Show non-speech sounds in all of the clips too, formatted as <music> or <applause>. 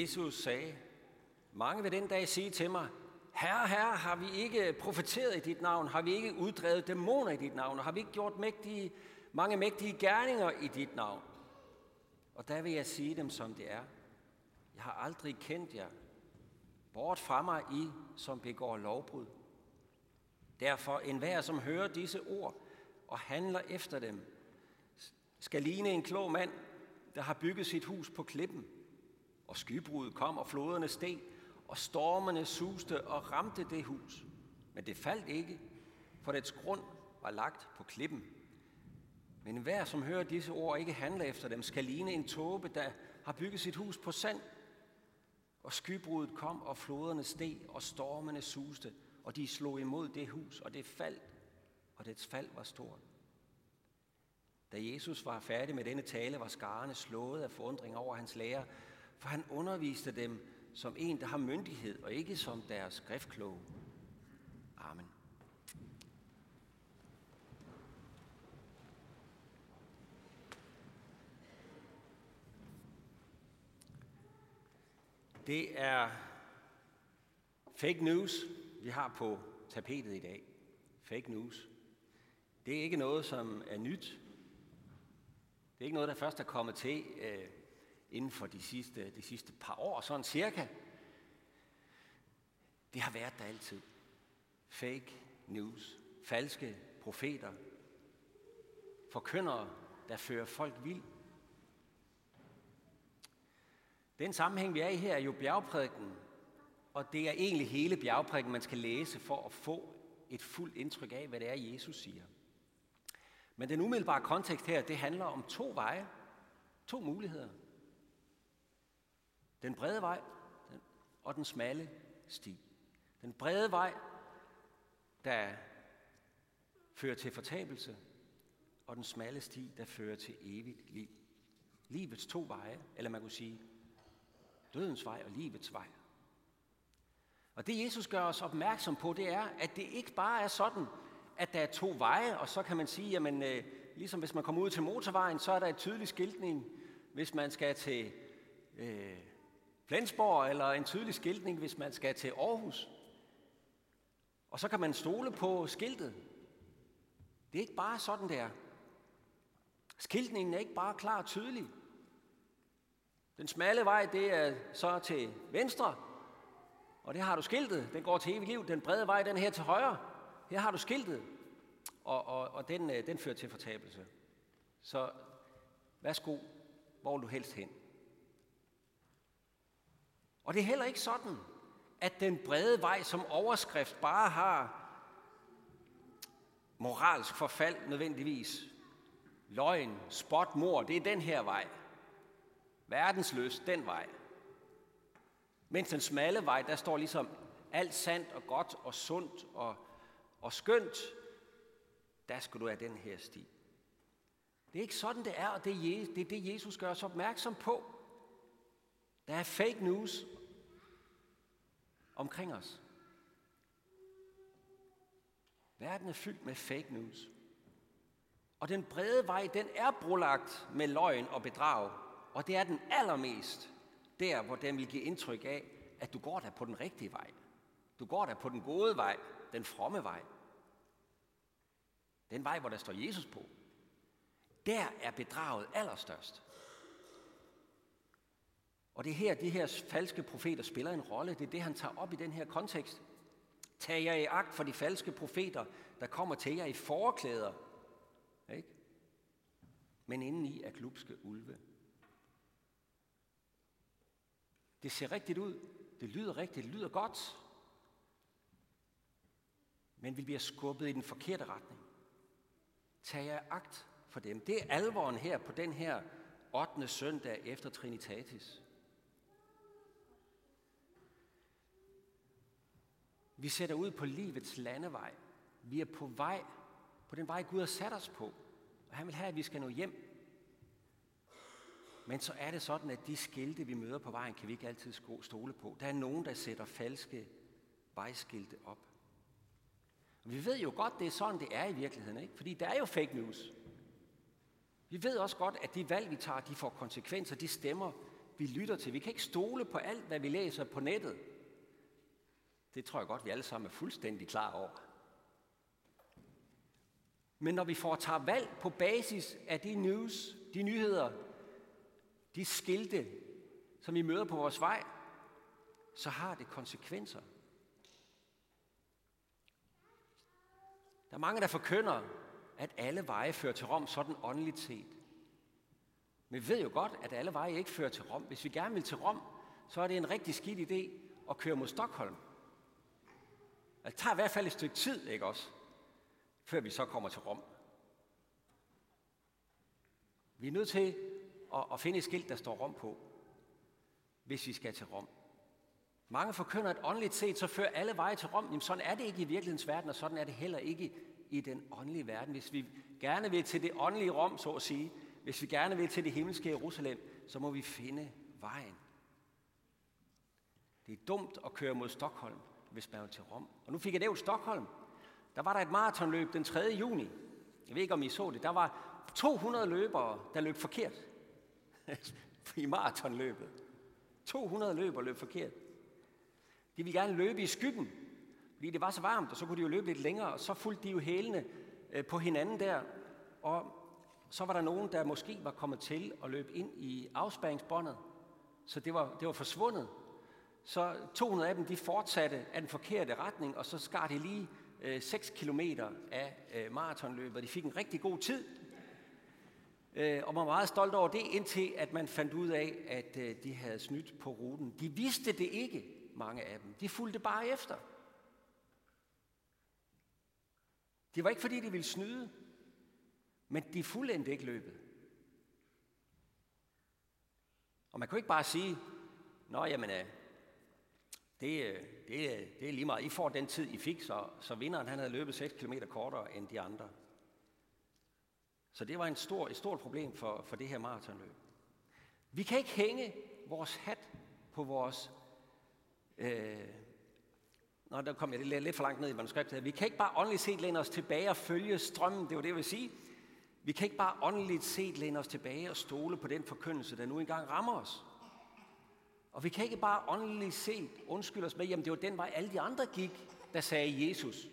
Jesus sagde, mange vil den dag sige til mig, Herre, herre, har vi ikke profeteret i dit navn? Har vi ikke uddrevet dæmoner i dit navn? Har vi ikke gjort mægtige, mange mægtige gerninger i dit navn? Og der vil jeg sige dem, som det er. Jeg har aldrig kendt jer. Bort fra mig, I, som begår lovbrud. Derfor enhver, som hører disse ord og handler efter dem, skal ligne en klog mand, der har bygget sit hus på klippen. Og skybruddet kom, og floderne steg, og stormene suste og ramte det hus. Men det faldt ikke, for dets grund var lagt på klippen. Men hver, som hører disse ord ikke handler efter dem, skal ligne en tåbe, der har bygget sit hus på sand. Og skybruddet kom, og floderne steg, og stormene suste, og de slog imod det hus, og det faldt, og dets fald var stort. Da Jesus var færdig med denne tale, var skarne slået af forundring over hans lærer, for han underviste dem som en, der har myndighed, og ikke som deres skriftkloge. Amen. Det er fake news, vi har på tapetet i dag. Fake news. Det er ikke noget, som er nyt. Det er ikke noget, der først er kommet til øh, inden for de sidste, de sidste par år, sådan cirka. Det har været der altid. Fake news, falske profeter, forkyndere, der fører folk vild. Den sammenhæng, vi er i her, er jo bjergprædiken, og det er egentlig hele bjergprædiken, man skal læse for at få et fuldt indtryk af, hvad det er, Jesus siger. Men den umiddelbare kontekst her, det handler om to veje, to muligheder. Den brede vej og den smalle sti. Den brede vej, der fører til fortabelse, og den smalle sti, der fører til evigt liv. Livets to veje, eller man kunne sige dødens vej og livets vej. Og det Jesus gør os opmærksom på, det er, at det ikke bare er sådan, at der er to veje, og så kan man sige, jamen øh, ligesom hvis man kommer ud til motorvejen, så er der et tydelig skiltning, hvis man skal til øh, Flensborg, eller en tydelig skiltning, hvis man skal til Aarhus. Og så kan man stole på skiltet. Det er ikke bare sådan, der. Skiltningen er ikke bare klar og tydelig. Den smalle vej, det er så til venstre, og det har du skiltet. Den går til evigt liv. Den brede vej, den her til højre. Her har du skiltet, og, og, og den, øh, den fører til fortabelse. Så værsgo, hvor vil du helst hen? Og det er heller ikke sådan, at den brede vej som overskrift bare har moralsk forfald nødvendigvis. Løgn, spot, mor, det er den her vej. Verdensløs, den vej. Mens den smalle vej, der står ligesom alt sandt og godt og sundt og, og skønt, der skal du have den her sti. Det er ikke sådan, det er, og det er det, er det Jesus gør os opmærksom på. Der er fake news omkring os. Verden er fyldt med fake news. Og den brede vej, den er brolagt med løgn og bedrag. Og det er den allermest der, hvor den vil give indtryk af, at du går der på den rigtige vej. Du går der på den gode vej, den fromme vej. Den vej, hvor der står Jesus på. Der er bedraget allerstørst. Og det er her, de her falske profeter spiller en rolle. Det er det, han tager op i den her kontekst. Tag jer i agt for de falske profeter, der kommer til jer i forklæder. Ikke? Men indeni er klubske ulve. Det ser rigtigt ud. Det lyder rigtigt. Det lyder godt. Men vi bliver skubbet i den forkerte retning. Tag jer agt for dem. Det er alvoren her på den her 8. søndag efter Trinitatis. Vi sætter ud på livets landevej. Vi er på vej, på den vej Gud har sat os på. Og han vil have, at vi skal nå hjem. Men så er det sådan, at de skilte, vi møder på vejen, kan vi ikke altid stole på. Der er nogen, der sætter falske vejskilte op. Og vi ved jo godt, det er sådan, det er i virkeligheden, ikke? Fordi der er jo fake news. Vi ved også godt, at de valg, vi tager, de får konsekvenser. De stemmer, vi lytter til. Vi kan ikke stole på alt, hvad vi læser på nettet. Det tror jeg godt, vi alle sammen er fuldstændig klar over. Men når vi får tager valg på basis af de news, de nyheder, de skilte, som vi møder på vores vej, så har det konsekvenser. Der er mange, der forkynder, at alle veje fører til Rom, sådan åndeligt set. Men vi ved jo godt, at alle veje ikke fører til Rom. Hvis vi gerne vil til Rom, så er det en rigtig skidt idé at køre mod Stockholm. Det tager i hvert fald et stykke tid, ikke også? Før vi så kommer til Rom. Vi er nødt til at, at finde et skilt, der står Rom på, hvis vi skal til Rom. Mange forkynder, at åndeligt set, så fører alle veje til Rom. Jamen, sådan er det ikke i virkelighedens verden, og sådan er det heller ikke i den åndelige verden. Hvis vi gerne vil til det åndelige Rom, så at sige, hvis vi gerne vil til det himmelske Jerusalem, så må vi finde vejen. Det er dumt at køre mod Stockholm, hvis man vil til Rom. Og nu fik jeg nævnt Stockholm. Der var der et maratonløb den 3. juni. Jeg ved ikke, om I så det. Der var 200 løbere, der løb forkert <laughs> i maratonløbet. 200 løbere løb forkert. De ville gerne løbe i skyggen, fordi det var så varmt, og så kunne de jo løbe lidt længere, og så fulgte de jo hælene øh, på hinanden der. Og så var der nogen, der måske var kommet til at løbe ind i afspæringsbåndet, så det var, det var forsvundet. Så 200 af dem, de fortsatte af den forkerte retning, og så skar de lige øh, 6 km af øh, maratonløbet. De fik en rigtig god tid, øh, og man var meget stolt over det, indtil at man fandt ud af, at øh, de havde snydt på ruten. De vidste det ikke, mange af dem. De fulgte bare efter. Det var ikke, fordi de ville snyde, men de fuldendte ikke løbet. Og man kunne ikke bare sige, Nå, jamen, øh, det, øh, det, øh, det er lige meget. I får den tid, I fik, så, så vinderen han havde løbet 6 km kortere end de andre. Så det var en stor, et stort problem for, for det her maratonløb. Vi kan ikke hænge vores hat på vores... Øh, Nå, der kom jeg lidt, lidt for langt ned i manuskriptet. Vi kan ikke bare åndeligt set læne os tilbage og følge strømmen. Det var det, jeg vil sige. Vi kan ikke bare åndeligt set læne os tilbage og stole på den forkyndelse, der nu engang rammer os. Og vi kan ikke bare åndeligt set undskylde os med, jamen det var den vej, alle de andre gik, der sagde Jesus.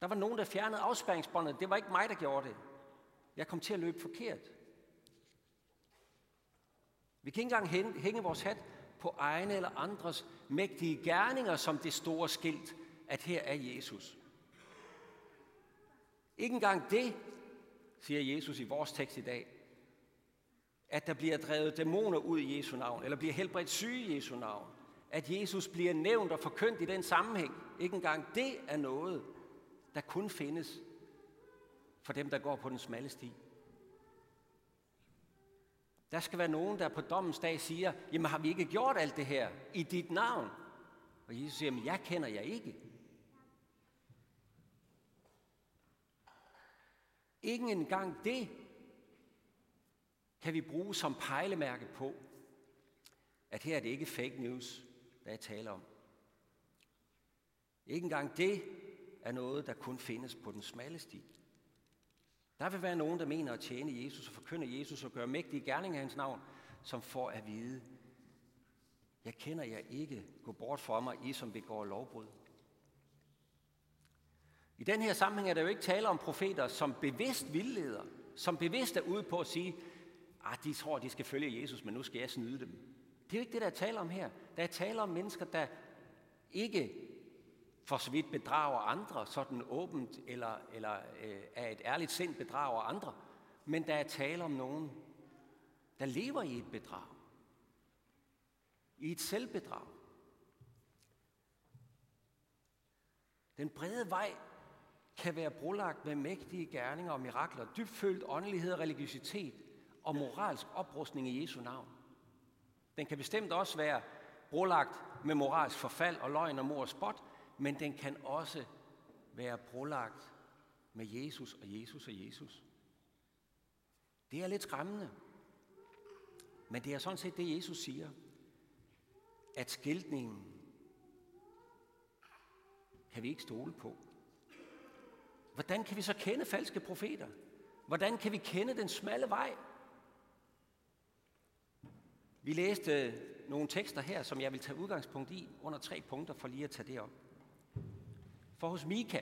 Der var nogen, der fjernede afspæringsbåndet. Det var ikke mig, der gjorde det. Jeg kom til at løbe forkert. Vi kan ikke engang hænge vores hat på egne eller andres mægtige gerninger som det store skilt, at her er Jesus. Ikke engang det, siger Jesus i vores tekst i dag, at der bliver drevet dæmoner ud i Jesu navn, eller bliver helbredt syge i Jesu navn. At Jesus bliver nævnt og forkyndt i den sammenhæng. Ikke engang det er noget, der kun findes for dem, der går på den smalle sti. Der skal være nogen, der på dommens dag siger, jamen har vi ikke gjort alt det her i dit navn? Og Jesus siger, men jeg kender jer ikke. Ikke engang det kan vi bruge som pejlemærke på, at her er det ikke fake news, der er taler om. Ikke engang det er noget, der kun findes på den smalle sti. Der vil være nogen, der mener at tjene Jesus og forkynde Jesus og gøre mægtige gerninger af hans navn, som får at vide, jeg kender jer ikke, gå bort fra mig, I som begår lovbrud. I den her sammenhæng er der jo ikke tale om profeter, som bevidst vildleder, som bevidst er ude på at sige, ah, de tror, de skal følge Jesus, men nu skal jeg snyde dem. Det er jo ikke det, der er tale om her. Der er tale om mennesker, der ikke for så vidt bedrager andre sådan åbent, eller, eller øh, af et ærligt sind bedrager andre, men der er tale om nogen, der lever i et bedrag. I et selvbedrag. Den brede vej kan være brolagt med mægtige gerninger og mirakler, dybfølt åndelighed og religiøsitet og moralsk oprustning i Jesu navn. Den kan bestemt også være brolagt med moralsk forfald og løgn og mor og spot, men den kan også være brolagt med Jesus og Jesus og Jesus. Det er lidt skræmmende, men det er sådan set det, Jesus siger, at skiltningen kan vi ikke stole på. Hvordan kan vi så kende falske profeter? Hvordan kan vi kende den smalle vej? Vi læste nogle tekster her, som jeg vil tage udgangspunkt i under tre punkter for lige at tage det op. For hos Mika,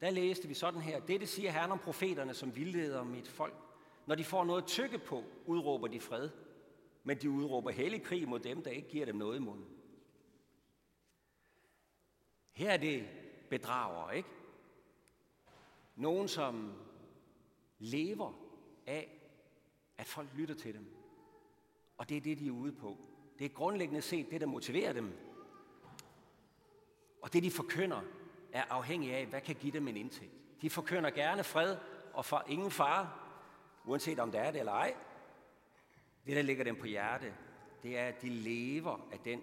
der læste vi sådan her, dette siger Herren om profeterne, som vildleder mit folk. Når de får noget tykke på, udråber de fred, men de udråber hellig krig mod dem, der ikke giver dem noget i munden. Her er det bedrager, ikke? Nogen, som lever af, at folk lytter til dem. Og det er det, de er ude på. Det er grundlæggende set det, der motiverer dem. Og det, de forkynder, er afhængig af, hvad kan give dem en indtægt. De forkynder gerne fred og for ingen fare, uanset om det er det eller ej. Det, der ligger dem på hjerte, det er, at de lever af den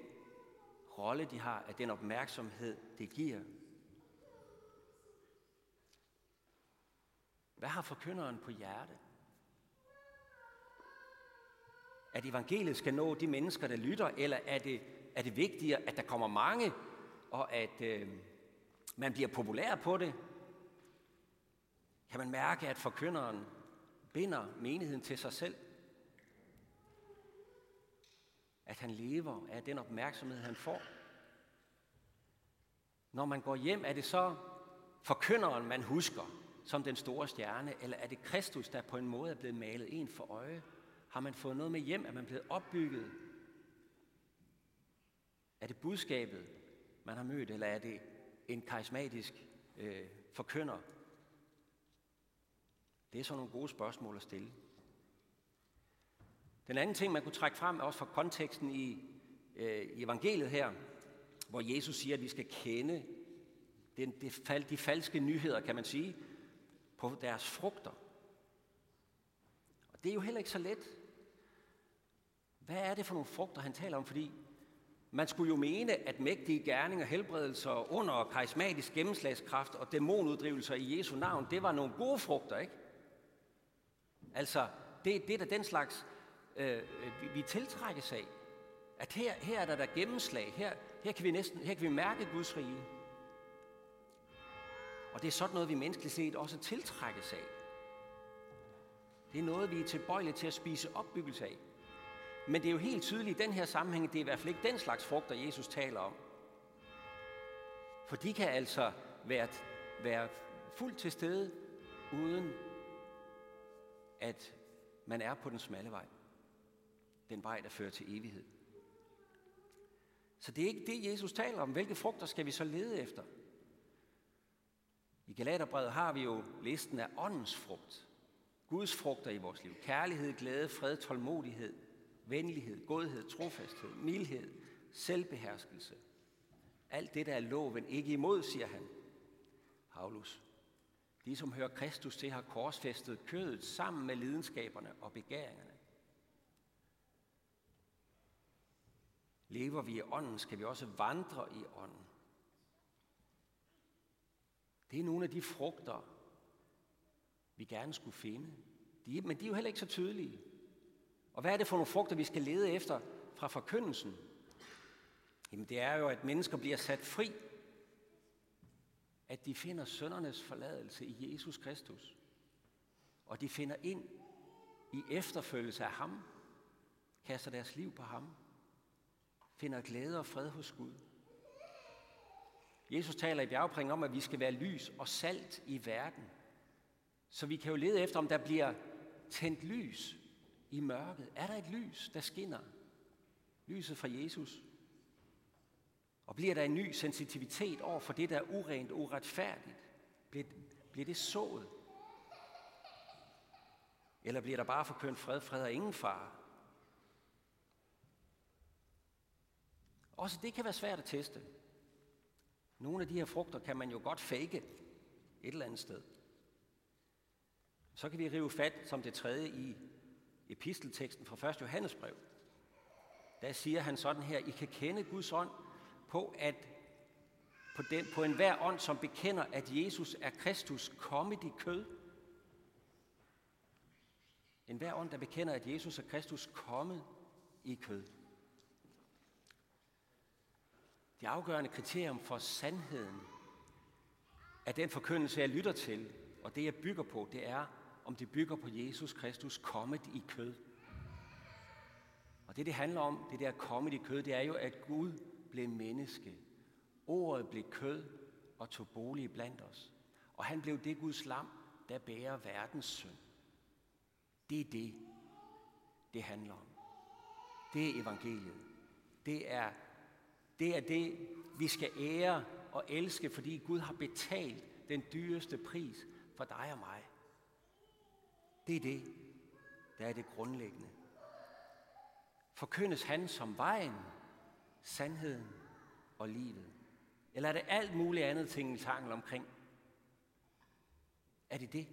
rolle, de har, af den opmærksomhed, det giver. Hvad har forkynderen på hjerte? At evangeliet skal nå de mennesker, der lytter, eller er det, er det vigtigere, at der kommer mange, og at øh, man bliver populær på det? Kan man mærke, at forkynderen binder menigheden til sig selv? At han lever af den opmærksomhed, han får? Når man går hjem, er det så forkynderen, man husker som den store stjerne, eller er det Kristus, der på en måde er blevet malet en for øje? Har man fået noget med hjem? Er man blevet opbygget? Er det budskabet, man har mødt, eller er det en karismatisk øh, forkynder? Det er så nogle gode spørgsmål at stille. Den anden ting, man kunne trække frem, er også fra konteksten i, øh, i evangeliet her, hvor Jesus siger, at vi skal kende den, de, de falske nyheder, kan man sige, på deres frugter. Og det er jo heller ikke så let. Hvad er det for nogle frugter, han taler om? Fordi man skulle jo mene, at mægtige gerninger, helbredelser under karismatisk gennemslagskraft og dæmonuddrivelser i Jesu navn, det var nogle gode frugter, ikke? Altså, det, det er da den slags, øh, vi, vi tiltrækkes af. At her, her er der der gennemslag. Her, her, kan vi næsten, her kan vi mærke Guds rige. Og det er sådan noget, vi menneskeligt set også tiltrækkes af. Det er noget, vi er tilbøjelige til at spise opbyggelse af. Men det er jo helt tydeligt i den her sammenhæng, det er i hvert fald ikke den slags frugter, Jesus taler om. For de kan altså være, være fuldt til stede, uden at man er på den smalle vej. Den vej, der fører til evighed. Så det er ikke det, Jesus taler om. Hvilke frugter skal vi så lede efter? I Galaterbrevet har vi jo listen af åndens frugt. Guds frugter i vores liv. Kærlighed, glæde, fred, tålmodighed, venlighed, godhed, trofasthed, mildhed, selvbeherskelse. Alt det, der er loven ikke imod, siger han. Paulus. De, som hører Kristus til, har korsfæstet kødet sammen med lidenskaberne og begæringerne. Lever vi i ånden, skal vi også vandre i ånden. Det er nogle af de frugter, vi gerne skulle finde. De, men de er jo heller ikke så tydelige. Og hvad er det for nogle frugter, vi skal lede efter fra forkyndelsen? Jamen det er jo, at mennesker bliver sat fri. At de finder søndernes forladelse i Jesus Kristus. Og de finder ind i efterfølgelse af ham. Kaster deres liv på ham. Finder glæde og fred hos Gud. Jesus taler i bjergprængningen om, at vi skal være lys og salt i verden. Så vi kan jo lede efter, om der bliver tændt lys i mørket. Er der et lys, der skinner? Lyset fra Jesus. Og bliver der en ny sensitivitet over for det, der er urent og uretfærdigt? Bliver, bliver det sået? Eller bliver der bare forkønt fred, fred og ingen far? Også det kan være svært at teste. Nogle af de her frugter kan man jo godt fake et eller andet sted. Så kan vi rive fat som det tredje i epistelteksten fra 1. Johannesbrev. Der siger han sådan her, I kan kende Guds ånd på, at på, den, på enhver ånd, som bekender, at Jesus er Kristus kommet i kød. En hver ånd, der bekender, at Jesus er Kristus kommet i kød. Det afgørende kriterium for sandheden af den forkyndelse, jeg lytter til, og det, jeg bygger på, det er, om det bygger på Jesus Kristus kommet i kød. Og det, det handler om, det der kommet i kød, det er jo, at Gud blev menneske. Ordet blev kød og tog bolig blandt os. Og han blev det Guds lam, der bærer verdens synd. Det er det, det handler om. Det er evangeliet. Det er det, er det vi skal ære og elske, fordi Gud har betalt den dyreste pris for dig og mig. Det er det, der er det grundlæggende. Forkyndes han som vejen, sandheden og livet? Eller er det alt muligt andet ting, vi omkring? Er det det?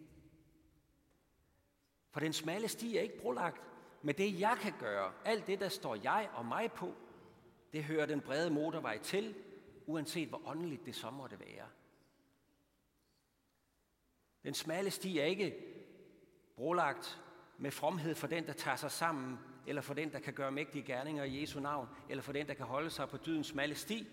For den smalle sti er ikke brolagt med det, jeg kan gøre. Alt det, der står jeg og mig på, det hører den brede motorvej til, uanset hvor åndeligt det så måtte være. Den smalle sti er ikke brolagt med fromhed for den, der tager sig sammen, eller for den, der kan gøre mægtige gerninger i Jesu navn, eller for den, der kan holde sig på dydens smalle sti.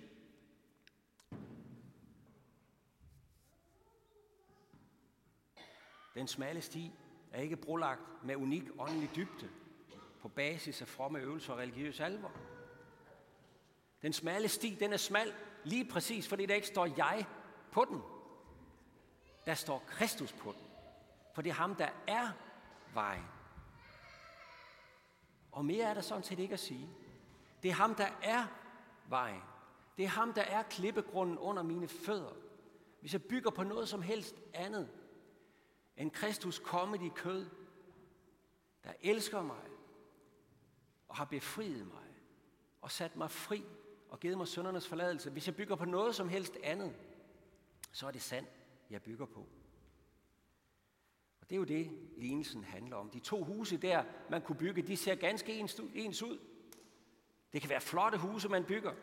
Den smalle sti er ikke brolagt med unik åndelig dybde på basis af fromme øvelser og religiøs alvor. Den smalle sti, den er smal lige præcis, fordi der ikke står jeg på den. Der står Kristus på den. For det er ham, der er vejen. Og mere er der sådan set ikke at sige. Det er ham, der er vejen. Det er ham, der er klippegrunden under mine fødder. Hvis jeg bygger på noget som helst andet end Kristus kommet i kød, der elsker mig og har befriet mig og sat mig fri og givet mig søndernes forladelse. Hvis jeg bygger på noget som helst andet, så er det sand, jeg bygger på. Og det er jo det, lignelsen handler om. De to huse der, man kunne bygge, de ser ganske ens ud. Det kan være flotte huse, man bygger.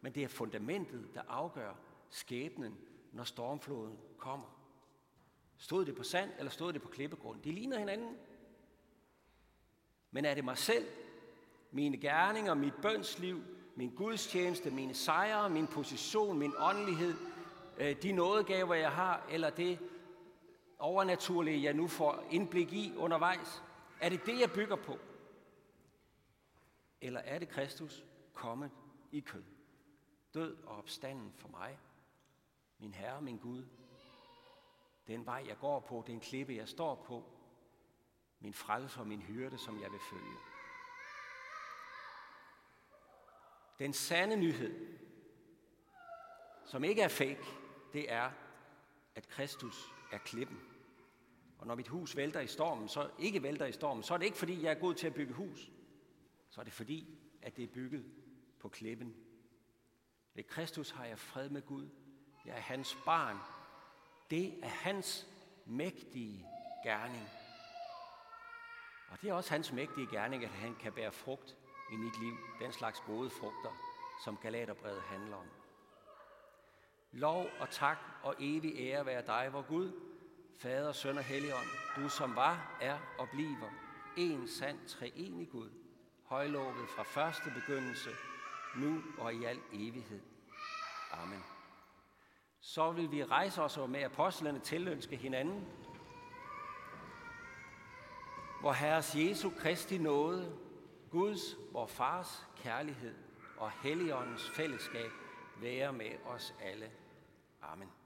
Men det er fundamentet, der afgør skæbnen, når stormfloden kommer. Stod det på sand, eller stod det på klippegrund? De ligner hinanden. Men er det mig selv, mine gerninger, mit bønsliv, min gudstjeneste, mine sejre, min position, min åndelighed, øh, de nådegaver, jeg har, eller det overnaturlige, jeg nu får indblik i undervejs? Er det det, jeg bygger på? Eller er det Kristus kommet i kød? Død og opstanden for mig, min Herre, min Gud. Den vej, jeg går på, den klippe, jeg står på, min frelse og min hyrde, som jeg vil følge. Den sande nyhed, som ikke er fake, det er, at Kristus er klippen. Og når mit hus vælter i stormen, så ikke vælter i stormen, så er det ikke fordi, jeg er god til at bygge hus. Så er det fordi, at det er bygget på klippen. Ved Kristus har jeg fred med Gud. Jeg er hans barn. Det er hans mægtige gerning. Og det er også hans mægtige gerning, at han kan bære frugt i mit liv. Den slags gode frugter, som Galaterbrevet handler om. Lov og tak og evig ære være dig, vor Gud, Fader, Søn og Helligånd, du som var, er og bliver en sand treenig Gud, højlovet fra første begyndelse, nu og i al evighed. Amen. Så vil vi rejse os og med apostlene tilønske hinanden, hvor Herres Jesu Kristi nåde, Guds, vor Fars kærlighed og Helligåndens fællesskab være med os alle. Amen.